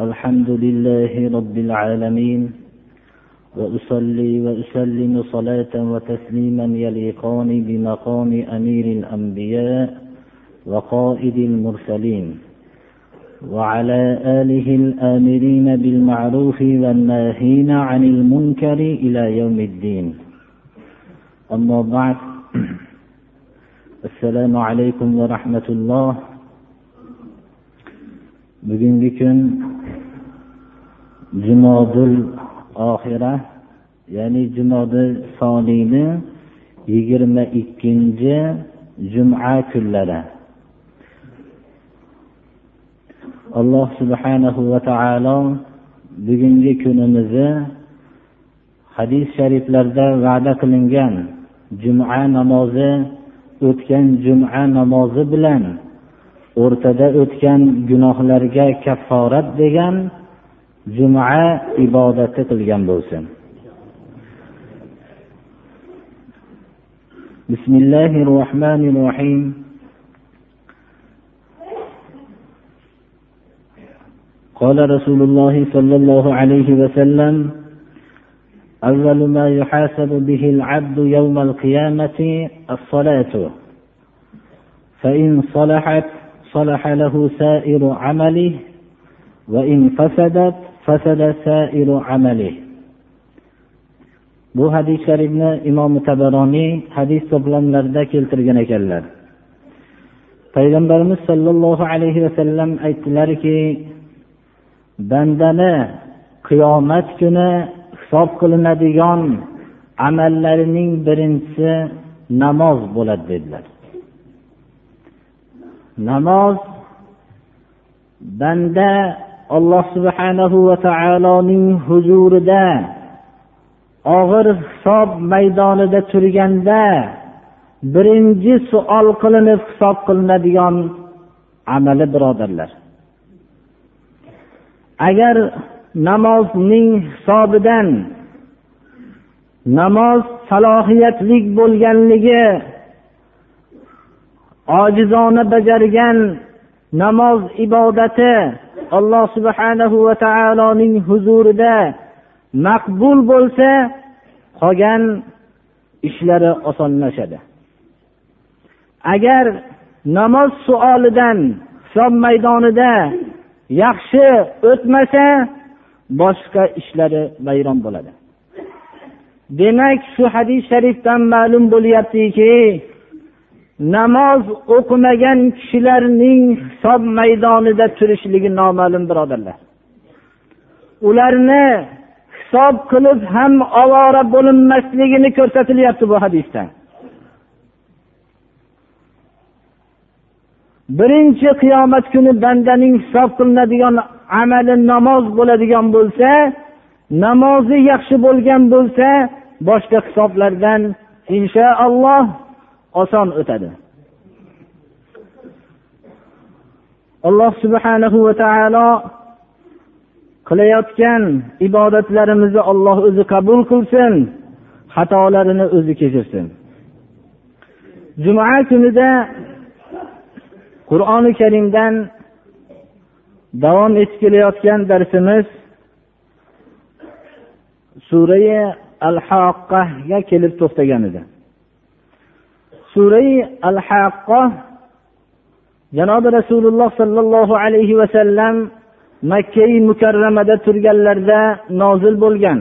الحمد لله رب العالمين وأصلي وأسلم صلاة وتسليما يليقان بمقام أمير الأنبياء وقائد المرسلين وعلى آله الآمرين بالمعروف والناهين عن المنكر إلى يوم الدين. أما بعد السلام عليكم ورحمة الله. bugungi jumodul oxira ya'ni jumodil soniyni yigirma ikkinchi juma kunlari. Alloh subhanahu va taolo bugungi kunimizni hadis shariflarda va'da qilingan juma namozi o'tgan juma namozi bilan o'rtada o'tgan gunohlarga kafforat degan juma ibodati qilgan bo'lsin. بسم الله الرحمن الرحيم قال رسول الله صلى الله عليه وسلم أول ما يحاسب به العبد يوم القيامة الصلاة فإن صلحت صلح له سائر عمله وإن فسدت bu hadis sharifni imom tabaroniy hadis to'plamlarida keltirgan ekanlar. Payg'ambarimiz sollallohu alayhi vasallam aytdilarki bandani qiyomat kuni hisob qilinadigan amallarining birinchisi namoz bo'ladi dedilar. Namoz banda alloh subhanahu va taoloning huzurida og'ir hisob maydonida turganda birinchi suol qilinib hisob qilinadigan amali birodarlar. Agar namozning hisobidan namoz salohiyatli bo'lganligi ojizona bajargan namoz ibodati alloh subhanahu va taoloning huzurida maqbul bo'lsa qolgan ishlari osonlashadi. Agar namoz suolidan hisob maydonida yaxshi o'tmasa boshqa ishlari vayron bo'ladi. Demak shu hadis sharifdan ma'lum bo'lyaptiki namoz o'qimagan kishilarning hisob maydonida turishligi noma'lum birodarlar. Ularni hisob qilib ham ovora bo'linmasligini ko'rsatilyapti bu hadisda. Birinchi qiyomat kuni bandaning hisob qilinadigan amali namoz bo'ladigan bo'lsa namozi yaxshi bo'lgan bo'lsa boshqa hisoblardan inshaalloh oson o'tadi. Alloh subhanahu va taolo qilayotgan ibodatlarimizni olloh o'zi qabul qilsin xatolarini o'zi kechirsin. Juma kunida qur'oni karimdan davom etib kelayotgan darsimiz surai al haqqaga kelib to'xtagan edi. Surai al haqqa janobi rasululloh sollallohu alayhi vasallam makkai mukarramada turganlarida nozil bo'lgan.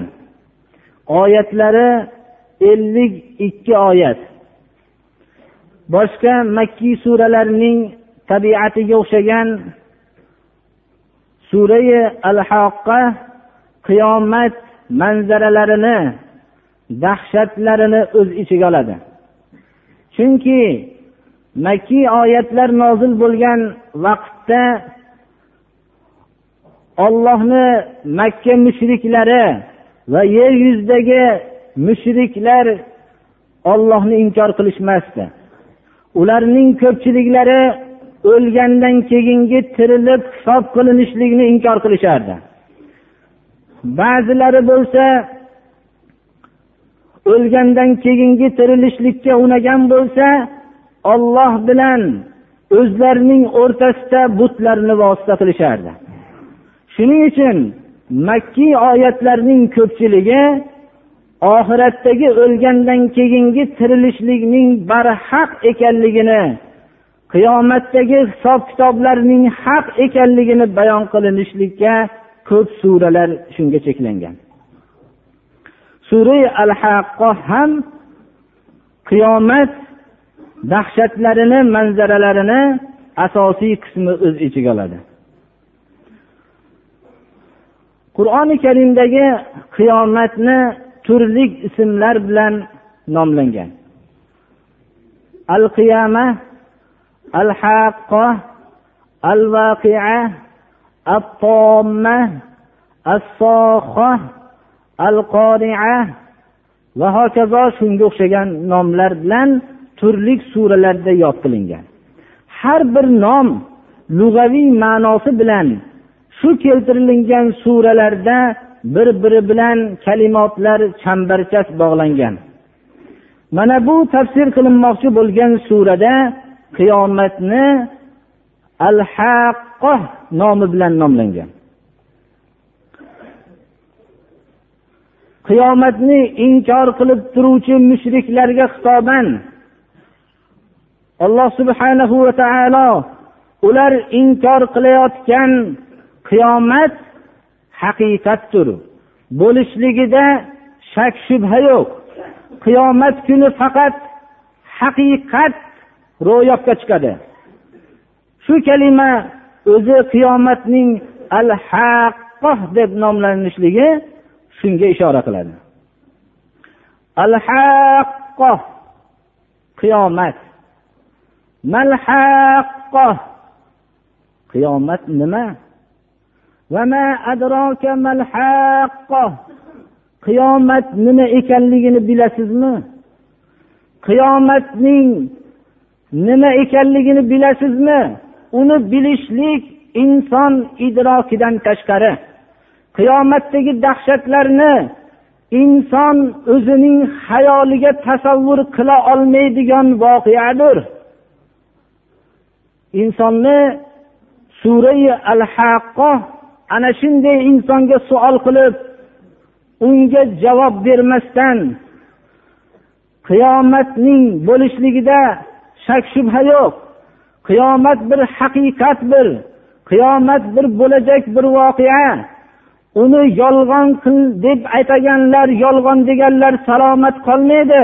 Oyatlari ellik ikki oyat. Boshqa makkiy suralarning tabiatiga o'xshagan surai al haqqa qiyomat manzaralarini dahshatlarini o'z ichiga oladi. Chunki makkiy oyatlar nozil bo'lgan vaqtda ollohni makka mushriklari va yer yuzidagi mushriklar ollohni inkor qilishmasdi. Ularning ko'pchiliklari o'lgandan keyingi tirilib hisob qilinishlikni inkor qilishardi. Ba'zilari bo'lsa o'lgandan keyingi tirilishlikka unagan bo'lsa olloh bilan o'zlarining o'rtasida butlarni vosita qilishardi. Shuning uchun makkiy oyatlarning ko'pchiligi oxiratdagi o'lgandan keyingi tirilishlikning barhaq ekanligini qiyomatdagi hisob kitoblarning haq ekanligini bayon qilinishlikka ko'p suralar shunga cheklangan. Sura al haqqo ham qiyomat dahshatlarini manzaralarini asosiy qismi o'z ichiga oladi. Qur'oni karimdagi qiyomatni turli ismlar bilan nomlangan. Al qiyama al haqqo al vaqia al tomma as soha al qoria va hokazo shunga o'xshagan nomlar bilan turli suralarda yod qilingan har bir nom lug'aviy ma'nosi bilan shu keltirilgan suralarda bir biri bilan kalimotlar chambarchas bog'langan. Mana bu tafsir qilinmoqchi bo'lgan surada qiyomatni al haqqoh nomi bilan nomlangan. Qiyomatni inkor qilib turuvchi mushriklarga xitoban. Alloh subhanahu va taolo ular inkor qilayotgan qiyomat haqiqatdir. Bo'lishligida shak shubha yo'q. Qiyomat kuni faqat haqiqat ro'yobga chiqadi. Shu kalima o'zi qiyomatning al haqqoh deb nomlanishligi shunga ishora qiladi. Al haqqo qiyomat mal haqqo qiyomat nima qiyomat nima ekanligini bilasizmi? Qiyomatning nima ekanligini bilasizmi? Uni bilishlik inson idrokidan tashqari. Qiyomatdagi dahshatlarni inson o'zining xayoliga tasavvur qila olmaydigan voqeadir. Insonni surai al haqqo ana shunday insonga savol qilib unga javob bermasdan qiyomatning bo'lishligida shak shubha yo'q. Qiyomat bir haqiqat bir qiyomat bir bo'lajak bir voqea. Uni yolg'on qil deb aytaganlar yolg'on deganlar salomat qolmaydi.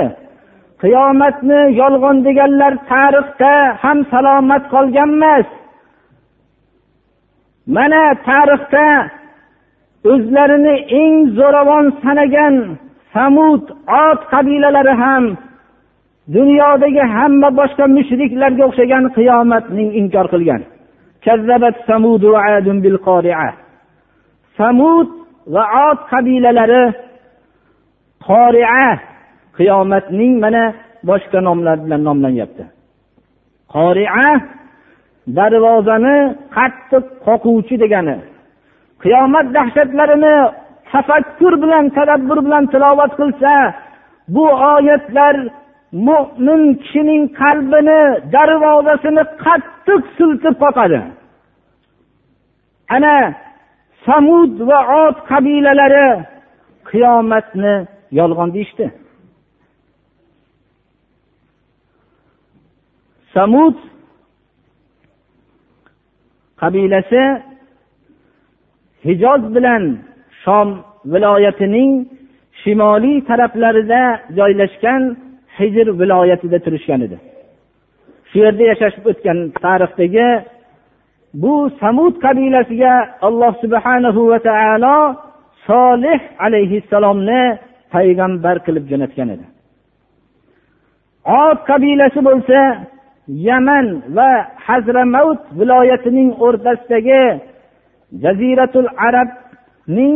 Qiyomatni yolg'on deganlar tarixda ham salomat qolgan emas mana tarixda o'zlarini eng zo'ravon sanagan samud ot qabilalari ham dunyodagi hamma boshqa mushriklarga o'xshagan qiyomatni inkor qilgan. Samud va ot qabilalari qoria qiyomatning mana boshqa nomlar bilan nomlanyapti. Qoria darvozani qattiq qoquvchi degani qiyomat dahshatlarini tafakkur bilan tadabbur bilan tilovat qilsa bu oyatlar mo'min kishining qalbini darvozasini qattiq siltib qoqadi. Ana samud va ot qabilalari qiyomatni yolg'on deyishdi. Samud qabilasi hijoz bilan shom viloyatining shimoliy taraflarida joylashgan hijr viloyatida turishgan edi. Shu yerda yashashib o'tgan tarixdagi bu samud qabilasiga alloh subhanahu va taolo solih alayhissalomni payg'ambar qilib jo'natgan edi. Ot qabilasi bo'lsa yaman va hazramavt viloyatining o'rtasidagi jaziratul arabning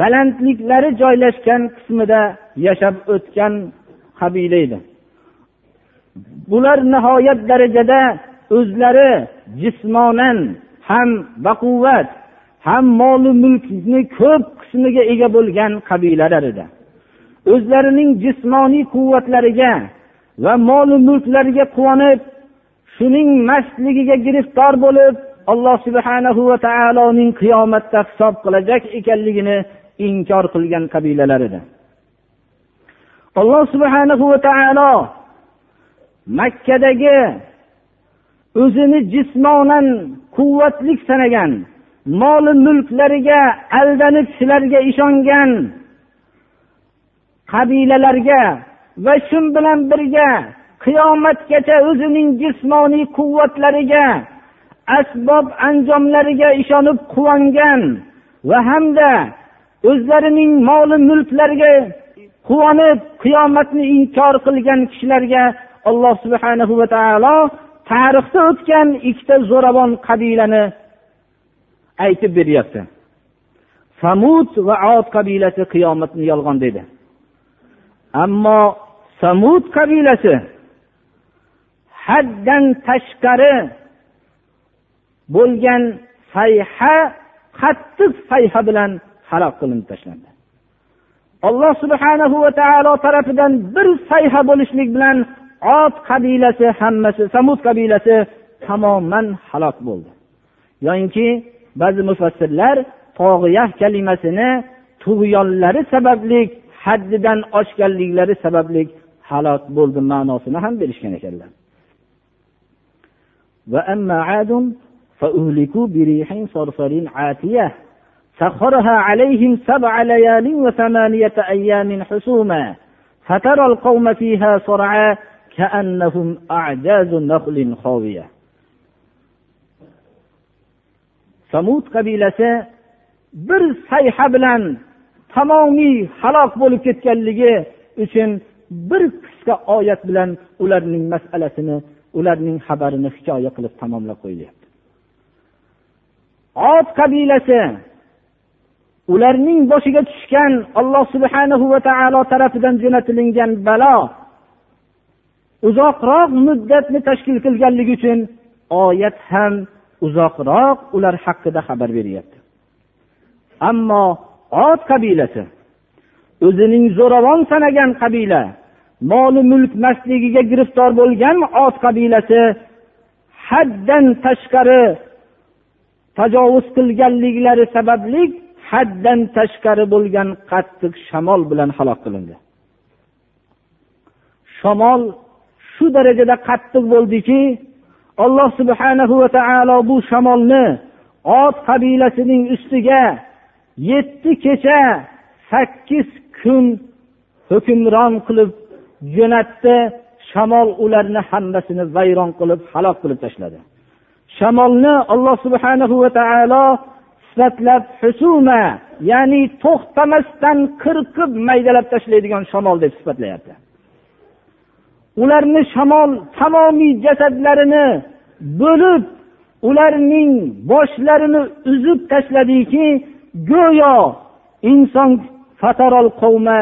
balandliklari joylashgan qismida yashab o'tgan qabila edi bular nihoyat darajada o'zlari jismonan ham baquvvat ham molu mulkni ko'p qismiga ega bo'lgan qabilalar edi. O'zlarining jismoniy quvvatlariga va molu mulklariga quvonib shuning mastligiga giriftor bo'lib alloh subhanahu va taoloning qiyomatda hisob qilajak ekanligini inkor qilgan qabilalar edi. Alloh subhanahu va taolo makkadagi o'zini jismonan quvvatli sanagan moli mulklariga aldanib shularga ishongan qabilalarga va shu bilan birga qiyomatgacha o'zining jismoniy quvvatlariga asbob anjomlariga ishonib quvongan va hamda o'zlarining moli mulklariga quvonib qiyomatni inkor qilgan kishilarga alloh subhanahu va taolo tarixda o'tgan ikkita zo'ravon qabilani aytib beryapti. Samud va ot qabilasi qiyomatni yolg'on dedi. Ammo samud qabilasi haddan tashqari bo'lgan sayha qattiq sayha bilan halok qilinib tashlandi. Alloh subhanahu va taolo tarafidan bir sayha bo'lishlik bilan ot qabilasi hammasi samud qabilasi tamoman halok bo'ldi yoyinki ba'zi mufassirlar tog'iyah kalimasini tug'yonlari sababli haddidan oshganliklari sababli halok bo'ldi ma'nosini ham berishgan ekanlar وأما عاد فأهلكوا بريح صرصر عاتية سخرها عليهم سبع ليال وثمانية أيام حسوما فترى القوم فيها صرعا samud qabilasi bir sayha bilan tamomiy halok bo'lib ketganligi uchun bir qisqa oyat bilan ularning masalasini ularning xabarini hikoya qilib tamomlab qo'yilyapti. Ot qabilasi ularning boshiga tushgan alloh subhanahu va taolo tarafidan jo'natilingan balo uzoqroq muddatni tashkil qilganligi uchun oyat ham uzoqroq ular haqida xabar beryapti. Ammo ot qabilasi o'zining zo'ravon sanagan qabila moli mulk mastligiga giriftor bo'lgan ot qabilasi haddan tashqari tajovuz qilganliklari sababli haddan tashqari bo'lgan qattiq shamol bilan halok qilindi. Shamol shu darajada qattiq bo'ldiki alloh subhanahu va taolo bu shamolni ot qabilasining ustiga yetti kecha sakkiz kun hukmron qilib jo'natdi. Shamol ularni hammasini vayron qilib halok qilib tashladi. Shamolni alloh subhanahu va taolo sifatlab husuma ya'ni to'xtamasdan qirqib maydalab tashlaydigan shamol deb sifatlayapti. Ularni shamol tamomiy jasadlarini bo'lib ularning boshlarini uzib tashladiki go'yo inson fatarol qavma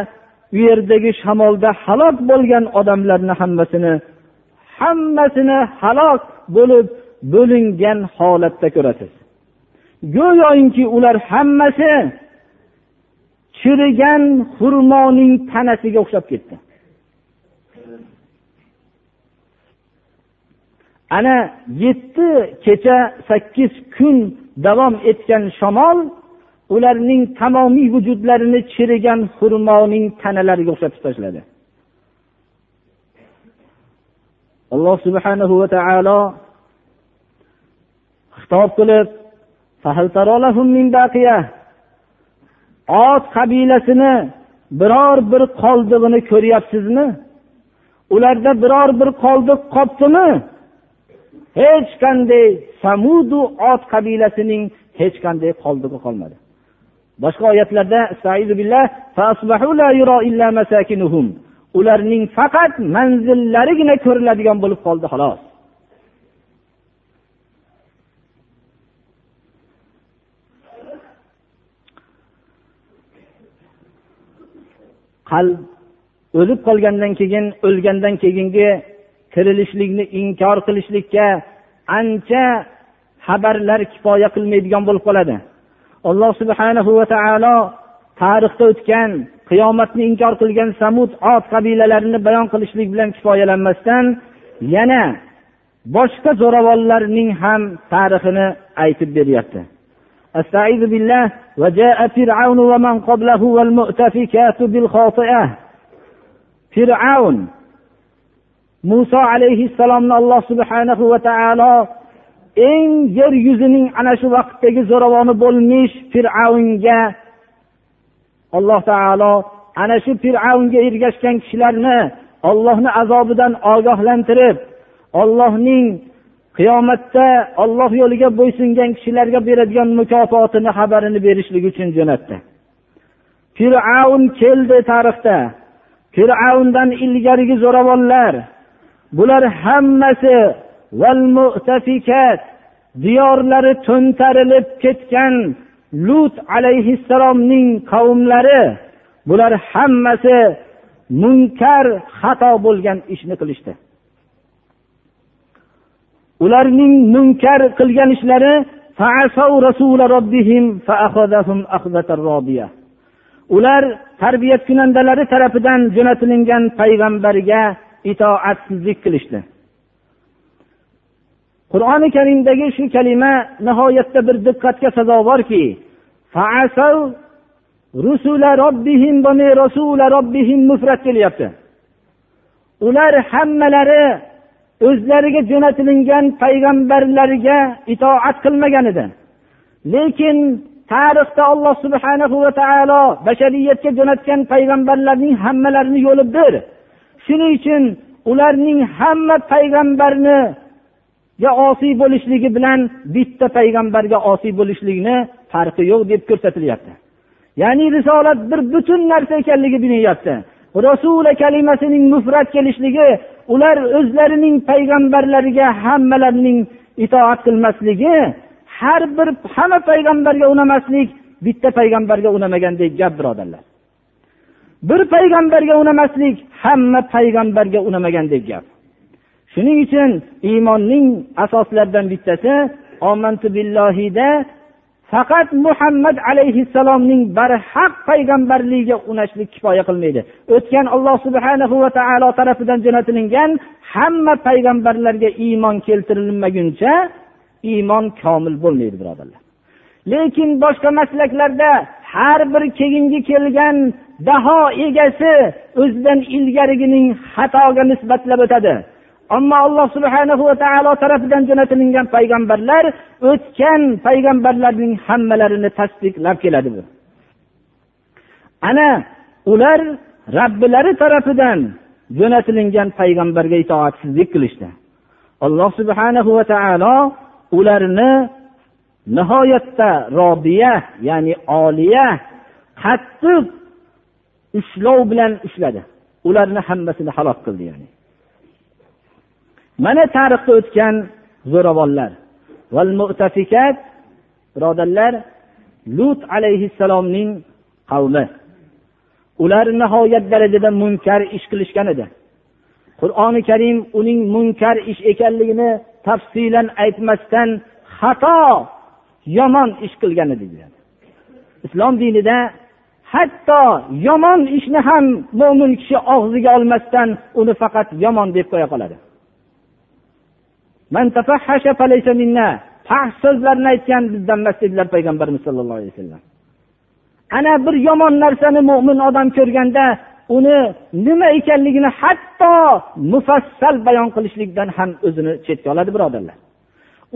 u yerdagi shamolda halok bo'lgan odamlarni hammasini hammasini halok bo'lib bo'lingan holatda ko'rasiz. Go'yoki ular hammasi chirigan xurmoning tanasiga o'xshab ketdi. Ana yetti kecha sakkiz kun davom etgan shamol ularning tamomiy vujudlarini chirigan xurmoning tanalariga o'xshatib tashladi. Alloh subhanahu va taolo xitob qilib ot qabilasini biror bir qoldig'ini ko'ryapsizmi? Ularda biror bir qoldiq qolibdimi hech qanday samudu ot qabilasining hech qanday qoldig'i qolmadi. Boshqa oyatlarda ularning faqat manzillarigina ko'riladigan bo'lib qoldi xolos. Qalb o'lib qolgandan keyin o'lgandan keyingi tirilishlikni inkor qilishlikka ancha xabarlar kifoya qilmaydigan bo'lib qoladi alloh subhanahu va taolo tarixda o'tgan qiyomatni inkor qilgan samud ot qabilalarini bayon qilishlik bilan kifoyalanmasdan yana boshqa zo'ravonlarning ham tarixini aytib beryapti استعيذ بالله وجاء فرعون ومن قبله والمؤتفكات بالخاطئة fir'avn muso alayhissalomni alloh subhanahu va taolo eng yer yuzining ana shu vaqtdagi zo'ravoni bo'lmish fir'avnga. Alloh taolo ana shu fir'avnga ergashgan kishilarni ollohni azobidan ogohlantirib ollohning qiyomatda olloh yo'liga bo'ysungan kishilarga beradigan mukofotini xabarini berishlik uchun jo'natdi. Fir'avn keldi tarixda. Fir'avndan ilgarigi zo'ravonlar bular hammasi diyorlari to'ntarilib ketgan lut alayhissalomning qavmlari. Bular hammasi munkar xato bo'lgan ishni qilishdi. Ularning munkar qilgan ishlari ular tarbiyat kunandalari tarafidan jo'natilingan payg'ambarga itoatsizlik qilishdi. Qur'oni karimdagi shu kalima nihoyatda bir diqqatga sazovorki mufrat kelyapti. Ular hammalari o'zlariga jo'natilingan payg'ambarlarga itoat qilmagan edi. Lekin tarixda alloh subhanahu va taolo bashariyatga jo'natgan payg'ambarlarning hammalarini yo'li bir. Shuning uchun ularning hamma payg'ambarni osiy bo'lishligi bilan bitta payg'ambarga osiy bo'lishlikni farqi yo'q deb ko'rsatilyapti. Ya'ni risolat bir butun narsa ekanligi bilinyapti rasula kalimasining mufrat kelishligi ular o'zlarining payg'ambarlariga hammalarining itoat qilmasligi har bir hamma payg'ambarga unamaslik bitta payg'ambarga unamagandek gap birodarlar. Bir payg'ambarga unamaslik hamma payg'ambarga unamagandek gap. Shuning uchun iymonning asoslaridan bittasi omantu billohida faqat muhammad alayhissalomning barhaq payg'ambarligiga unashlik kifoya qilmaydi. O'tgan alloh subhanahu va taolo tarafidan jo'natilingan hamma payg'ambarlarga iymon keltirilmaguncha iymon komil bo'lmaydi birodarlar. Lekin boshqa maslaklarda har bir keyingi kelgan daho egasi o'zidan ilgarigining xatoga nisbatlab o'tadi. Ammo alloh subhana va taolo tarafidan jo'natilingan payg'ambarlar o'tgan payg'ambarlarning hammalarini tasdiqlab keladi bu. Ana ular robbilari tarafidan jo'natilingan payg'ambarga itoatsizlik qilishdi. Alloh subhana va taolo ularni nihoyatda robiya ya'ni oliya qattiq ushlov bilan ushladi. Ularni hammasini halok qildi ya'ni. Mana tarixda o'tgan zo'ravonlar birodarlar lut alayhissalomning qavmi. Ular nihoyat darajada munkar ish qilishgan edi. Qur'oni karim uning munkar ish ekanligini tafsilan aytmasdan xato yomon ish qilgan edi deyadi islom dinida hatto yomon ishni ham mo'min kishi og'ziga olmasdan uni faqat yomon deb qo'ya qoladi. Pah so'zlarni aytgan bizdan emas dedilar payg'ambarimiz sollallohu alayhi vasallam. Ana bir yomon narsani mo'min odam ko'rganda uni nima ekanligini hatto mufassal bayon qilishlikdan ham o'zini chetga oladi birodarlar.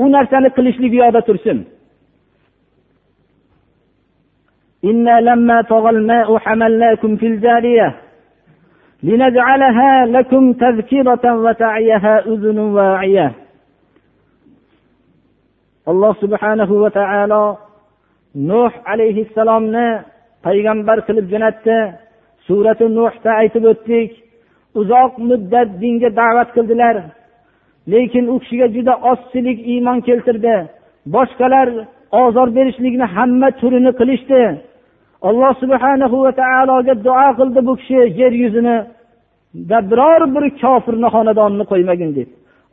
U narsani qilishlik u yoqda tursin. إنا لما طغى الماء حملناكم في الجارية لنجعلها لكم تذكرة وتعيها أذن واعية alloh subhanahu va taolo nuh alayhissalomni payg'ambar qilib jo'natdi surati nuhda aytib o'tdik uzoq muddat dinga da'vat qildilar lekin u kishiga juda ozchilik iymon keltirdi boshqalar ozor berishlikni hamma turini qilishdi Alloh subhanahu va taologa duo qildi bu kishi yer yuzini biror bir kofirni xonadonini qo'ymagin deb.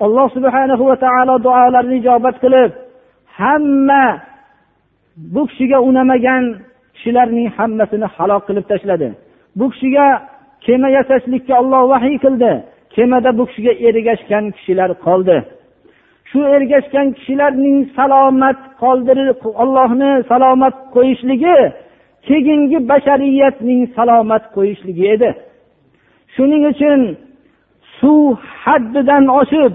Alloh subhanahu va taolo duolarini ijobat qilib hamma bu kishiga unamagan kishilarning hammasini halok qilib tashladi. Bu kishiga kema yasashlikka olloh vahiy qildi. Kemada bu kishiga ergashgan kishilar qoldi. Shu ergashgan kishilarning salomat qoldirib ollohni salomat qo'yishligi keyingi bashariyatning salomat qo'yishligi edi. Shuning uchun suv haddidan oshib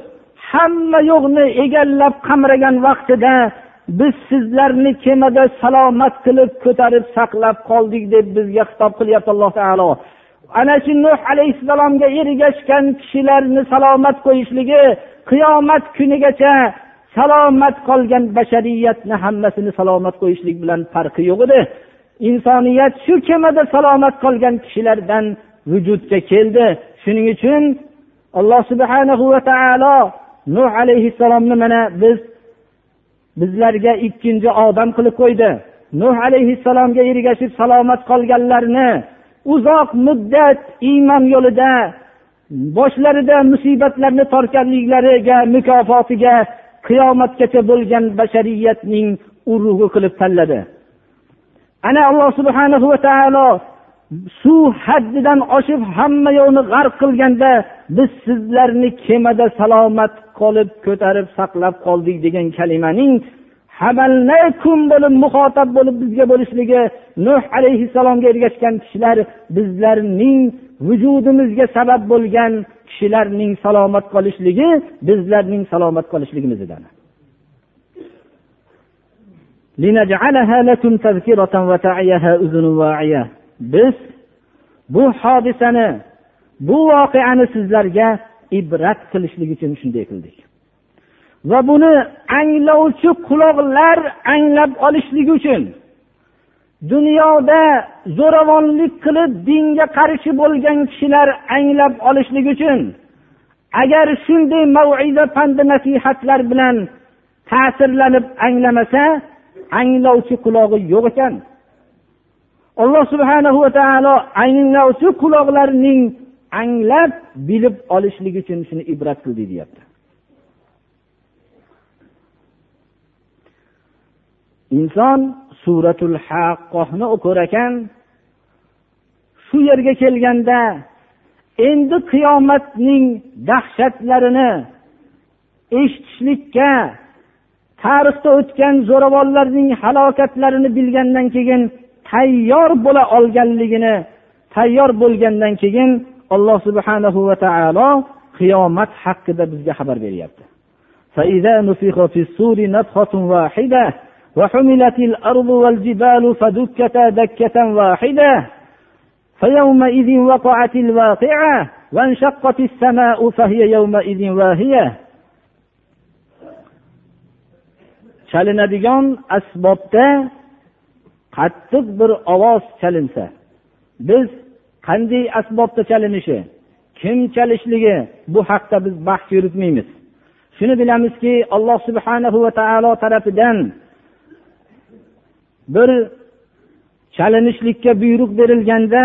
hamma yo'qni egallab qamragan vaqtida biz sizlarni kemada salomat qilib ko'tarib saqlab qoldik deb bizga xitob qilyapti alloh taolo. Ana shu nuh alayhissalomga ergashgan kishilarni salomat qo'yishligi qiyomat kunigacha salomat qolgan bashariyatni hammasini salomat qo'yishlik bilan farqi yo'q edi. Insoniyat shu kemada salomat qolgan kishilardan vujudga keldi. Shuning uchun alloh subhanahu va taolo nuh alayhissalomni mana biz bizlarga ikkinchi odam qilib qo'ydi. Nuh alayhissalomga ergashib salomat qolganlarni uzoq muddat iymon yo'lida boshlarida musibatlarni tortganliklariga mukofotiga qiyomatgacha bo'lgan bashariyatning urug'i qilib tanladi. Ana alloh subhanahu va taolo suv haddidan oshib hamma yo'qni g'arq qilganda biz sizlarni kemada salomat qolib ko'tarib saqlab qoldik degan kalimaning hamalnakum bo'lib muxotab bo'lib bizga bo'lishligi nuh alayhissalomga ergashgan kishilar bizlarning vujudimizga sabab bo'lgan kishilarning salomat qolishligi bizlarning salomat qolishligimizdan. Biz bu hodisani bu voqeani sizlarga ibrat qilishlik uchun shunday qildik. Va buni anglovchi quloqlar anglab olishligi uchun dunyoda zo'ravonlik qilib dinga qarshi bo'lgan kishilar anglab olishligi uchun agar shunday maviza pandi nasihatlar bilan ta'sirlanib anglamasa anglovchi qulog'i yo'q ekan. Alloh subhana va taolo anglovchi quloqlarning anglab bilib olishligi uchun shuni ibrat qildi deyapti. Inson suratul haqqohni o'qir ekan shu yerga kelganda endi qiyomatning dahshatlarini eshitishlikka tarixda o'tgan zo'ravonlarning halokatlarini bilgandan keyin tayyor bo'la olganligini tayyor bo'lgandan keyin alloh subhanahu va taolo qiyomat haqida bizga xabar beryapti وحملت الأرض والجبال فدكتا دكة واحدة فيومئذ وقعت الواقعة وانشقت السماء فهي يومئذ واهية chalinadigan asbobda qattiq bir ovoz chalinsa biz qanday asbobda chalinishi kim chalishligi bu haqda biz bahs yuritmaymiz. Shuni bilamizki alloh subhanahu va taolo tarafidan bir chalinishlikka buyruq berilganda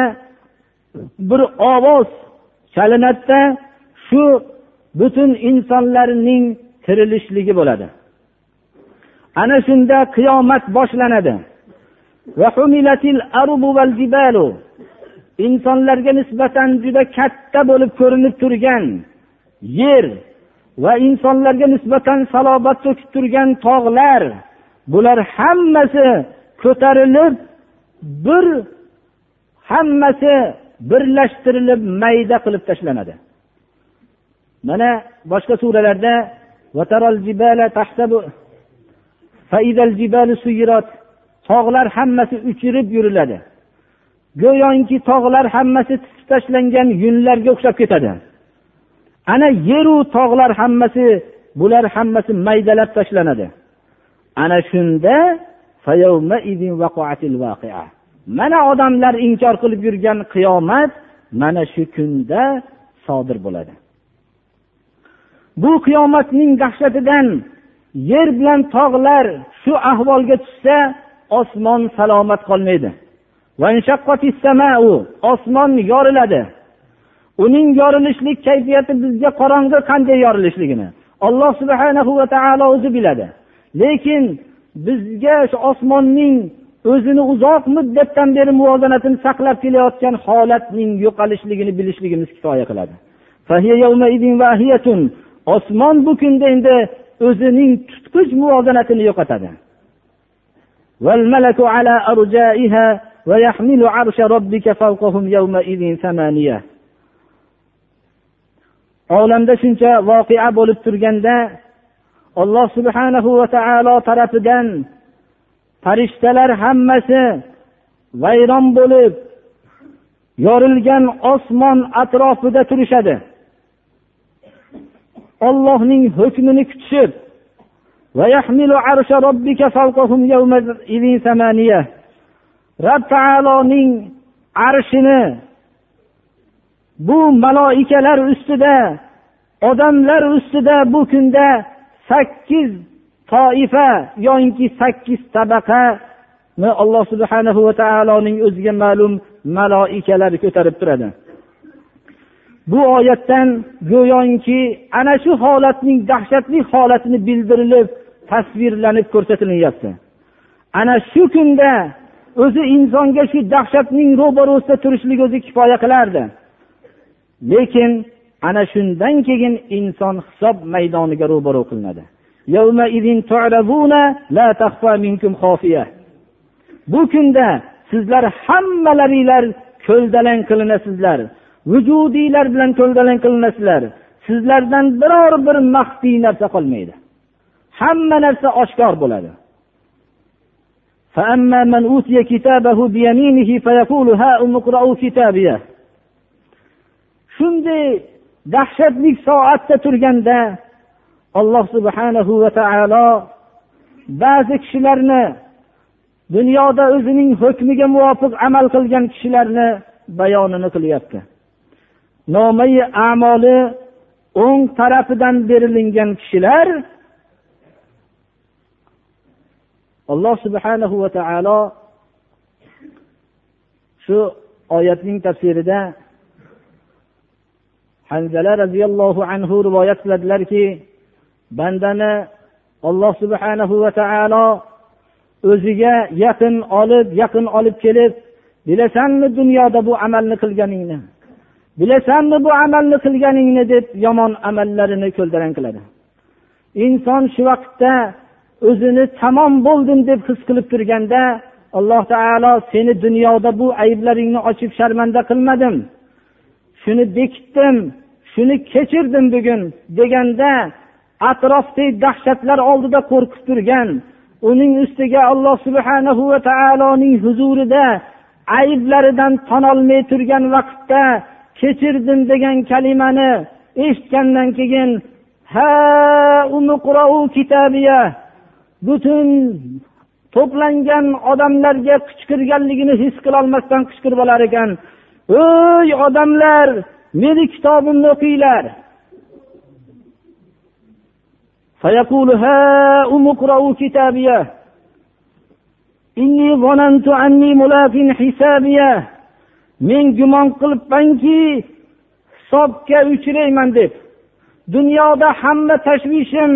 bir ovoz chalinadida shu butun insonlarning tirilishligi bo'ladi. Ana shunda qiyomat boshlanadi. Insonlarga nisbatan juda katta bo'lib ko'rinib turgan yer va insonlarga nisbatan salobat to'kib turgan tog'lar bular hammasi ko'tarilib bir hammasi birlashtirilib mayda qilib tashlanadi. Mana boshqa suralarda tog'lar hammasi uchirib yuriladi go'yoki tog'lar hammasi tisib tashlangan yunlarga o'xshab ketadi ana yeru tog'lar hammasi bular hammasi maydalab tashlanadi ana shunda mana odamlar inkor qilib yurgan qiyomat mana shu kunda sodir bo'ladi bu qiyomatning dahshatidan yer bilan tog'lar shu ahvolga tushsa osmon salomat qolmaydi. Osmon yoriladi. Uning yorilishlik kayfiyati bizga qorong'i qanday yorilishligini alloh subhanahu va taolo o'zi biladi. Lekin bizga shu osmonning o'zini uzoq muddatdan beri muvozanatini saqlab kelayotgan holatning yo'qolishligini bilishligimiz kifoya qiladi. Osmon bu kunda endi o'zining tutqich muvozanatini yo'qotadi. Olamda shuncha voqea bo'lib turganda alloh subhanahu va taolo tarafidan farishtalar hammasi vayron bo'lib yorilgan osmon atrofida turishadi. Ollohning hukmini kutishib rob taoloning arshini bu maloikalar ustida odamlar ustida bu kunda sakkiz toifa yoinki sakkiz tabaqani alloh subhanahu va taoloning o'ziga ma'lum maloikalari ko'tarib turadi. Bu oyatdan go'yoki ana shu holatning dahshatli holatini bildirilib tasvirlanib ko'rsatilyapti. Ana shu kunda o'zi insonga shu dahshatning ro'barosida turishlik o'zi kifoya qilardi. Lekin ana shundan keyin inson hisob maydoniga ro'baro qilinadi. Bu kunda sizlar hammalaringlar ko'ldalang qilinasizlar. Vujudiylar bilan ko'ldalang qilinasizlar. Sizlardan biror bir maxfiy narsa qolmaydi. Hamma narsa oshkor bo'ladi. Shunday dahshatli soatda turganda alloh subhanahu va taolo ba'zi kishilarni dunyoda o'zining hukmiga muvofiq amal qilgan kishilarni bayonini qilyapti. Nomai amoli o'ng tarafidan berilingan kishilar alloh subhanahu va taolo shu oyatning tafsirida hanzala roziyallohu anhu rivoyat qiladilarki bandani alloh subhanahu va taolo o'ziga yaqin olib yaqin olib kelib bilasanmi dunyoda bu amalni qilganingni? Bilasanmi bu amalni qilganingni deb yomon amallarini ko'ldalang qiladi. Inson shu vaqtda o'zini tamom bo'ldim deb his qilib turganda alloh taolo seni dunyoda bu ayblaringni ochib sharmanda qilmadim. Shuni bekitdim shuni kechirdim bugun deganda atrofdagi dahshatlar oldida qo'rqib turgan uning ustiga alloh subhanahu va taoloning huzurida ayblaridan tonolmay turgan vaqtda kechirdim degan kalimani eshitgandan keyin ha butun to'plangan odamlarga qichqirganligini his qilolmasdan qichqirib olar ekan ey odamlar meni kitobimni o'qinglar فيقول هاؤم اقرأوا كتابيه إني ظننت أني ملاق حسابيه men gumon qilibmanki hisobga uchrayman deb. Dunyoda hamma tashvishim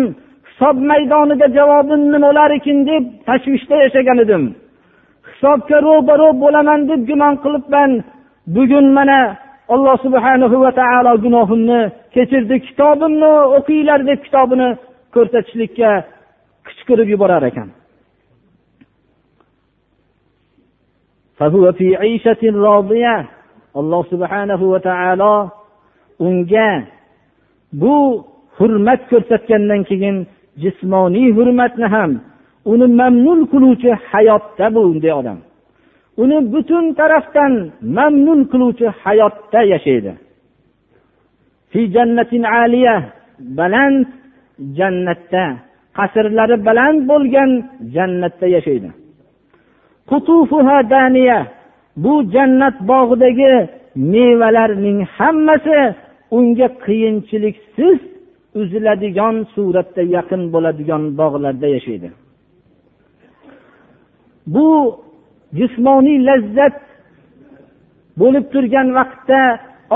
hisob maydonida javobim nima bo'larkin deb tashvishda yashagan edim. Hisobga ro'baro bo'laman deb gumon qilibman bugun mana alloh subhanahu va taolo gunohimni kechirdi kitobimni o'qinglar deb kitobini ko'rsatishlikka qichqirib yuborar ekan. Alloh subhanahu va taolo unga bu hurmat ko'rsatgandan keyin jismoniy hurmatni ham uni mamnun qiluvchi hayotda bunday odam. Uni butun tarafdan mamnun qiluvchi hayotda yashaydi. Fi jannatin aliya baland jannatda qasrlari baland bo'lgan jannatda yashaydi. Bu jannat bog'idagi mevalarning hammasi unga qiyinchiliksiz uziladigan suratda yaqin bo'ladigan bog'larda yashaydi. Bu jismoniy lazzat bo'lib turgan vaqtda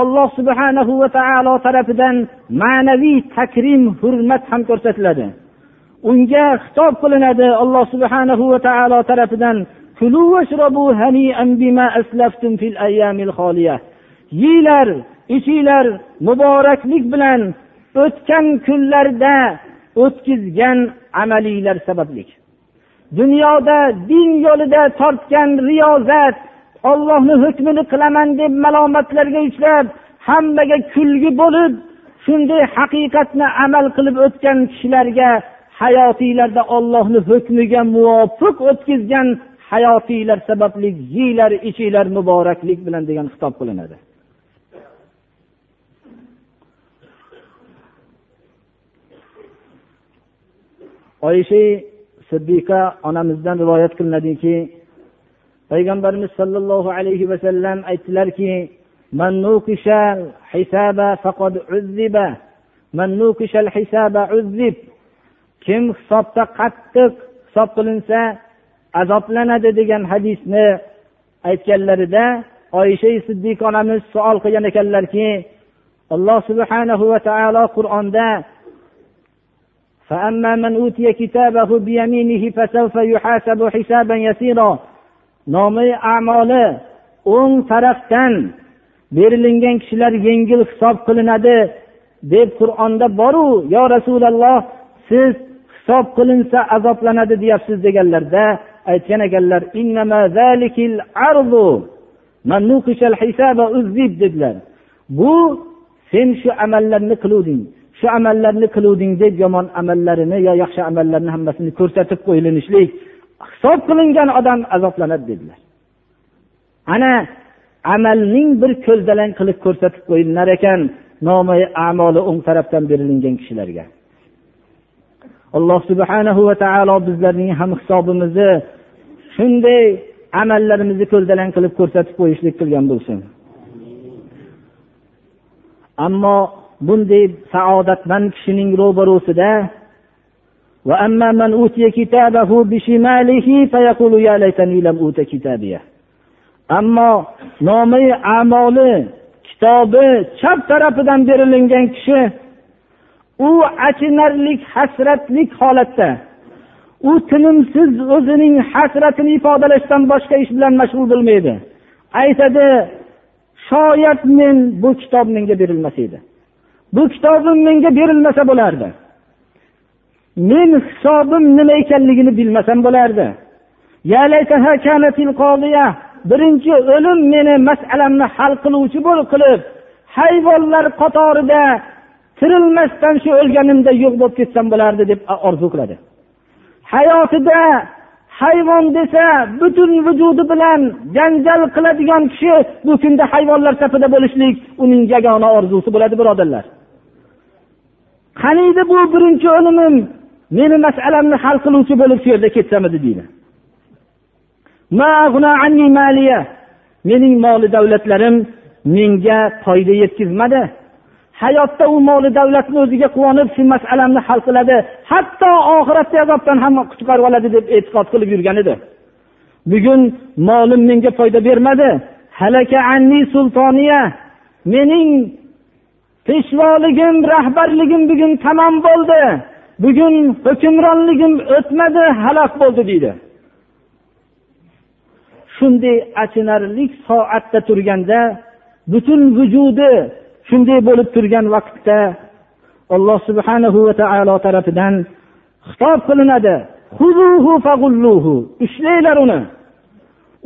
alloh subhanahu va taolo tarafidan ma'naviy takrim hurmat ham ko'rsatiladi. Unga xitob qilinadi alloh subhanahu va taolo tarafidan yeyglar ichinglar muboraklik bilan o'tgan kunlarda o'tkazgan amalinglar sababli dunyoda din yo'lida tortgan riyozat ollohni hukmini qilaman deb malomatlarga uchrab hammaga kulgi bo'lib shunday haqiqatni amal qilib o'tgan kishilarga hayotinglarda ollohni hukmiga muvofiq o'tkazgan hayotiylar sababli yeylar ichinglar muboraklik bilan degan xitob qilinadi. Oysha siddiqa onamizdan rivoyat qilinadiki payg'ambarimiz sollallohu alayhi vasallam aytdilarki kim hisobda qattiq hisob qilinsa azoblanadi degan hadisni aytganlarida oysha siddiqa onamiz savol qilgan ekanlarki alloh subhanahu va taolo qur'onda فأما من أوتي كتابه بيمينه فسوف يحاسب حسابا يسيرا nomi amoli o'ng tarafdan berilingan kishilar yengil hisob qilinadi deb qur'onda boru yo rasululloh siz hisob qilinsa azoblanadi deyapsiz deganlarda aytgan ekanlar dedilar. Bu sen shu amallarni qiluvding shu amallarni qiluvding deb yomon amallarini yo yaxshi amallarni hammasini ko'rsatib qo'yilinishlik hisob qilingan odam azoblanadi dedilar. Ana amalning bir ko'zdalang qilib ko'rsatib qo'yilinar ekan nomi amoli o'ng tarafdan berilingan kishilarga. Alloh subhanahu va taolo bizlarning ham hisobimizni shunday amallarimizni ko'ldalang qilib ko'rsatib qo'yishlik qilgan bo'lsin. Ammo bunday saodatmand kishining ro'barusida ammo nomi amoli kitobi chap tarafidan berilingan kishi u achinarlik hasratlik holatda. U tinimsiz o'zining hasratini ifodalashdan boshqa ish bilan mashg'ul bo'lmaydi. Aytadi shoyat men bu kitob menga berilmas edi. Bu kitobim menga berilmasa bo'lardi. Men hisobim nima ekanligini bilmasam bo'lardi. Birinchi o'lim meni masalamni hal qiluvchi bo'l qilib hayvonlar qatorida tirilmasdan shu o'lganimda yo'q bo'lib ketsam bo'lardi deb orzu qiladi. Hayotida hayvon desa butun vujudi bilan janjal qiladigan kishi bu kunda hayvonlar safida bo'lishlik uning yagona orzusi bo'ladi birodarlar. Qaniydi bu birinchi o'limim? Meni masalamni hal qiluvchi bo'lib shu yerda ketsam edi deydi. Mening moli davlatlarim menga foyda yetkazmadi. Hayotda u moli davlatni o'ziga quvonib shu masalamni hal qiladi. Hatto oxiratda azobdan ham qutqarib oladi deb e'tiqod qilib yurgan edi. Bugun molim menga foyda bermadi. Halaka anni sultoniya mening peshvoligim rahbarligim bugun tamom bo'ldi. Bugun hukmronligim o'tmadi halok bo'ldi deydi. Shunday achinarlik soatda turganda butun vujudi shunday bo'lib turgan vaqtda alloh subhanahu va taolo tarafidan xitob qilinadi. Ushlanglar uni.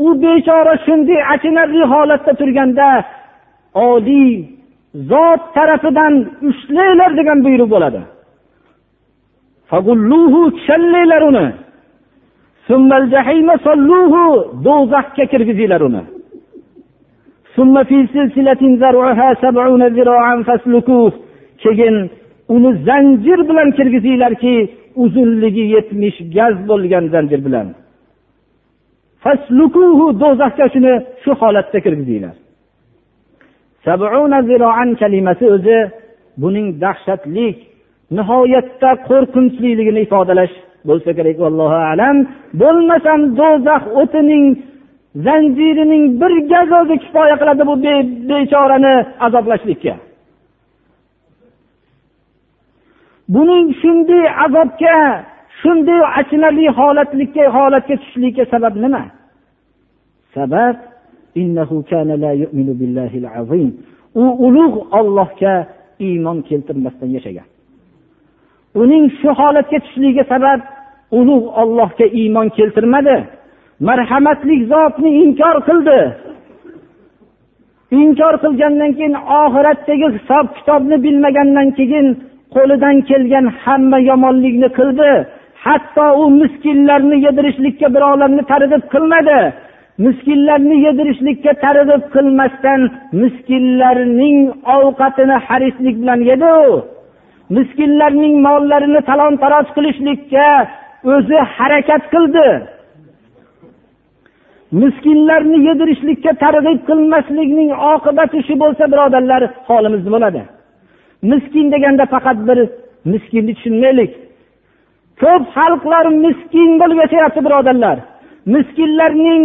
U bechora shunday achinarli holatda turganda oliy zot tarafidan ushlanglar degan buyruq bo'ladi. Kishanlanglar uni. Do'zaxga kirgizinglar uni. Keyin uni zanjir bilan kirgizinglarki uzunligi yetmish gaz bo'lgan zanjir bilan. Do'zaxga shuni shu holatda kirgizinglar. Kalimasi o'zi buning dahshatlik nihoyatda qo'rqinchliligini ifodalash bo'lsa kerak allohu alam. Bo'lmasam do'zax o'tining zanjirining bir gaz o'zi kifoya qiladi bu bechorani azoblashlikka. Buning shunday azobga shunday achinarli holatlikka holatga tushishlikka sabab nima? Sabab u ulug' ollohga iymon keltirmasdan yashagan. Uning shu holatga tushishligiga sabab ulug' ollohga iymon keltirmadi. Marhamatli zotni inkor qildi. Inkor qilgandan keyin oxiratdagi hisob kitobni bilmagandan keyin qo'lidan kelgan hamma yomonlikni qildi. Hatto u miskinlarni yedirishlikka birovlarni targ'ib qilmadi. Miskinlarni yedirishlikka targ'ib qilmasdan miskinlarning ovqatini harislik bilan yedi u. Miskinlarning mollarini talon taroj qilishlikka o'zi harakat qildi. Miskinlarni yedirishlikka targ'ib qilmaslikning oqibati shu bo'lsa birodarlar holimiz bo'ladi. Miskin deganda faqat bir miskinni tushunmaylik. Ko'p xalqlar miskin bo'lib yashayapti birodarlar. Miskinlarning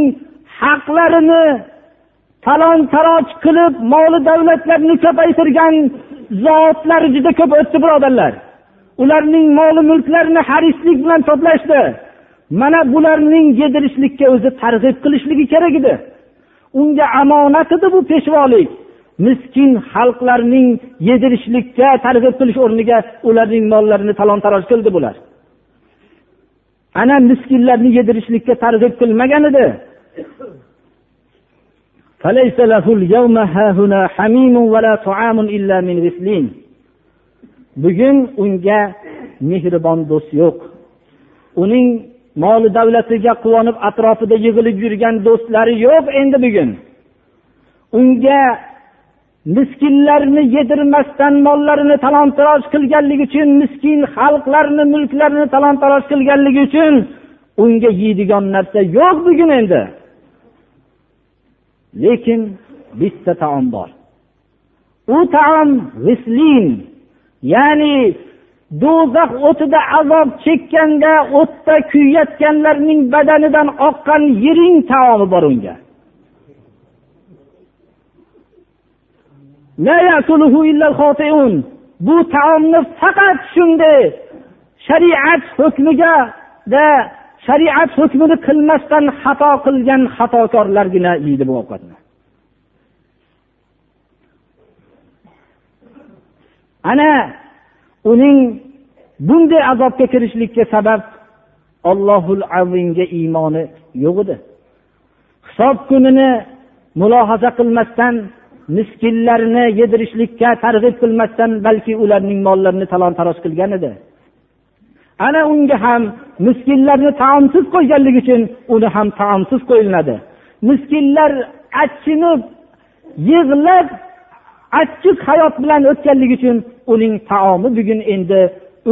haqlarini talon taroj qilib moli davlatlarni ko'paytirgan zotlar juda ko'p o'tdi birodarlar. Ularning moli mulklarini harislik bilan to'plashdi. mana bularning yedirishlikka o'zi targ'ib qilishligi kerak edi unga omonat edi bu peshvolik miskin xalqlarning yedirishlikka targ'ib qilish o'rniga ularning mollarini talon taroj qildi bular ana miskinlarni yedirishlikka targ'ib qilmagan edi فليس له اليوم هاهنا حميم ولا طعام إلا من غسلين bugun unga mehribon do'st yo'q uning moli davlatiga quvonib atrofida yig'ilib yurgan do'stlari yo'q endi bugun. Unga miskinlarni yedirmasdan mollarini talon taroj qilganligi uchun miskin xalqlarni mulklarini talon taroj qilganligi uchun unga yeydigan narsa yo'q bugun endi. Lekin bitta taom bor. U taom g'islin ya'ni do'zax o'tida azob chekkanda o'tda kuyayotganlarning badanidan oqqan yiring taomi bor unga. Bu taomni faqat shunday shariat hukmiga shariat hukmini qilmasdan xato qilgan xatokorlargina yeydi bu ovqatni. Ana uning bunday azobga kirishlikka sabab ollohul avinga iymoni yo'q edi. Hisob kunini mulohaza qilmasdan miskinlarni yedirishlikka targ'ib qilmasdan balki ularning mollarini talon taroj qilgan edi. Ana unga ham miskinlarni taomsiz qo'yganligi uchun uni ham taomsiz qo'yiladi miskinlar achinib yig'lab achchiq hayot bilan o'tganligi uchun uning taomi bugun endi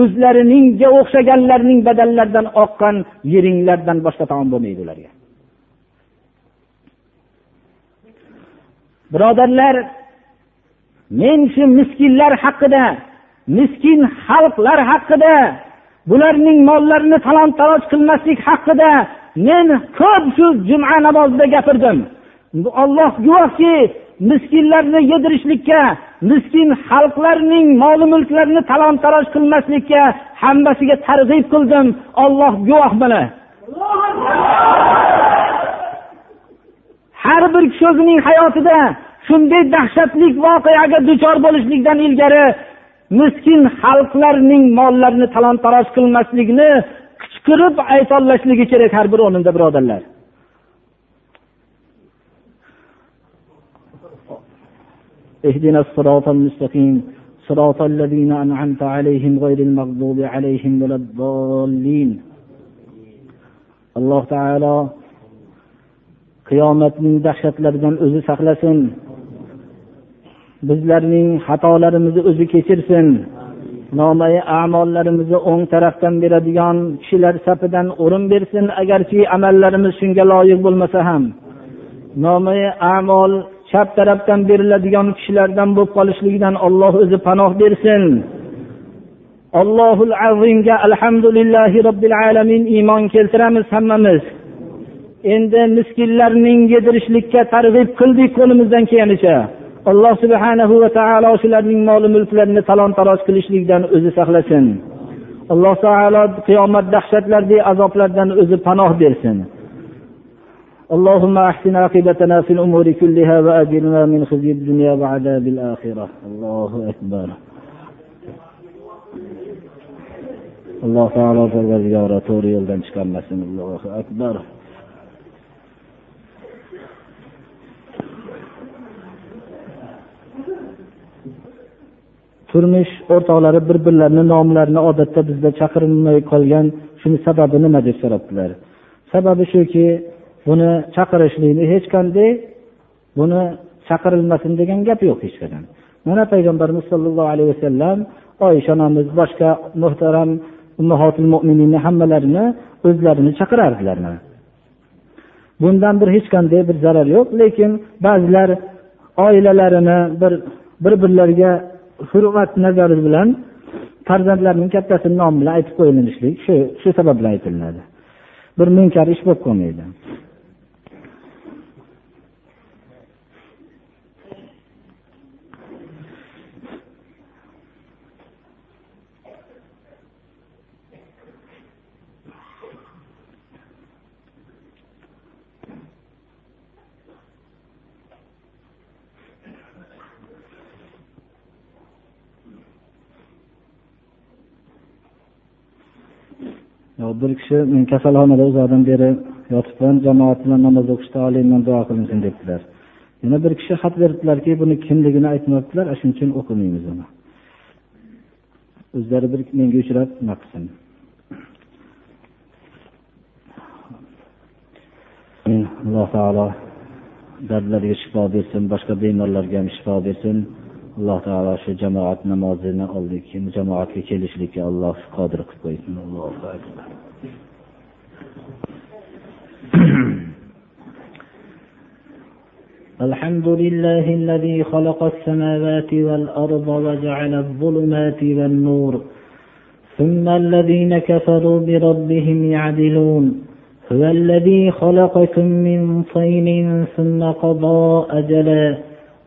o'zlariningga o'xshaganlarning badallaridan oqqan yeringlardan boshqa taom bo'lmaydi ularga. Birodarlar men shu miskinlar haqida miskin xalqlar haqida bularning mollarini talon taroj qilmaslik haqida men ko'p shu juma namozida gapirdim. Alloh guvohki miskinlarni yedirishlikka miskin xalqlarning mol mulklarini talon taroj qilmaslikka hammasiga targ'ib qildim. Olloh guvoh mana har bir kishi o'zining hayotida shunday dahshatli voqeaga duchor bo'lishlikdan ilgari miskin xalqlarning mollarini talon taroj qilmaslikni qichqirib aytolashligi kerak har bir o'rinda birodarlar. اهدنا الصراط المستقيم صراط الذين أنعمت عليهم غير المغضوب عليهم ولا الضالين alloh taolo qiyomatning dahshatlaridan o'zi saqlasin bizlarning xatolarimizni o'zi kechirsin nomai amollarimizni o'ng tarafdan beradigan kishilar safidan o'rin bersin agarki amallarimiz shunga loyiq bo'lmasa ham nomai amol chap tarafdan beriladigan kishilardan bo'lib qolishligidan olloh o'zi panoh bersin. Allohul azimga alhamdulillahi robbil alamin iymon keltiramiz hammamiz. Endi miskinlarning yedirishlikka targ'ib qildik qo'limizdan kelganicha. Alloh subhanahu va taolo shularning mol mulklarini talon taroj qilishlikdan o'zi saqlasin. Alloh taolo qiyomat dahshatlardagi azoblardan o'zi panoh bersin. اللهم احسن عاقبتنا في الامور كلها واجرنا من خزي الدنيا وعذاب الاخره الله اكبر alloh taolo parvardigori to'g'ri yo'ldan chiqarmasin allohu akbar turmush o'rtoqlari bir birlarini nomlarini odatda bizda chaqirilmay qolgan shuni sababi nima deb so'rabdilar sababi shuki buni chaqirishlikni hech qanday buni chaqirilmasin degan gap yo'q hech qachon. Mana payg'ambarimiz sollallohu alayhi vasallam oysha onamiz boshqa muhtaram ummahotil mo'mininni hammalarini o'zlarini chaqirardilar bundan bir hech qanday bir zarar yo'q lekin ba'zilar oilalarini bir bir birlariga hurmat nazari bilan farzandlarining kattasini nomi bilan aytib qo'yilishlik shu shu sabab bilan aytilinadi bir munkar ish bo'lib qolmaydi. Bir kishi men kasalxonada uzoqdan beri yotibman jamoat bilan namoz o'qishda olimdan duo qilinsin debdilar. Yana bir kishi xat beribdilarki buni kimligini aytmabdilar shuning uchun o'qimaymiz uni. O'zlari bir menga uchrab nima qilsin? Alloh taolo dardlariga shifo bersin boshqa bemorlarga ham shifo bersin. Alloh taolo shu jamoat namozini oldik jamoatga kelishlikka alloh qodir qilib qo'ysin. الحمد لله الذي خلق السماوات والأرض وجعل الظلمات والنور ثم الذين كفروا بربهم يعدلون هو الذي خلقكم من طين ثم قضى أجلا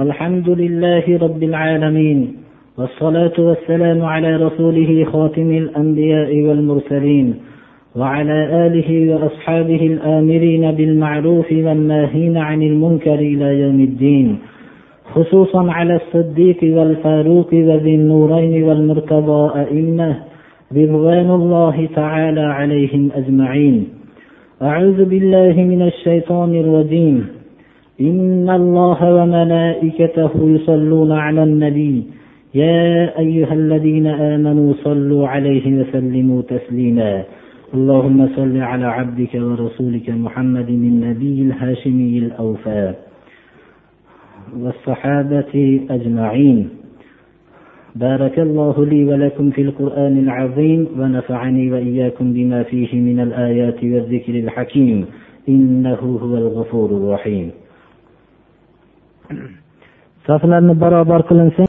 الحمد لله رب العالمين والصلاة والسلام على رسوله خاتم الأنبياء والمرسلين وعلى آله وأصحابه الآمرين بالمعروف والناهين عن المنكر إلى يوم الدين خصوصا على الصديق والفاروق وذي النورين والمرتضى أئمة رضوان الله تعالى عليهم أجمعين. أعوذ بالله من الشيطان الرجيم. إن الله وملائكته يصلون على النبي. يا أيها الذين آمنوا صلوا عليه وسلموا تسليما. اللهم صل على عبدك ورسولك محمد النبي الهاشمي الأوفى. والصحابة أجمعين. بارك الله لي ولكم في القرآن العظيم. ونفعني وإياكم بما فيه من الآيات والذكر الحكيم. إنه هو الغفور الرحيم. saflarni barobar qilinsin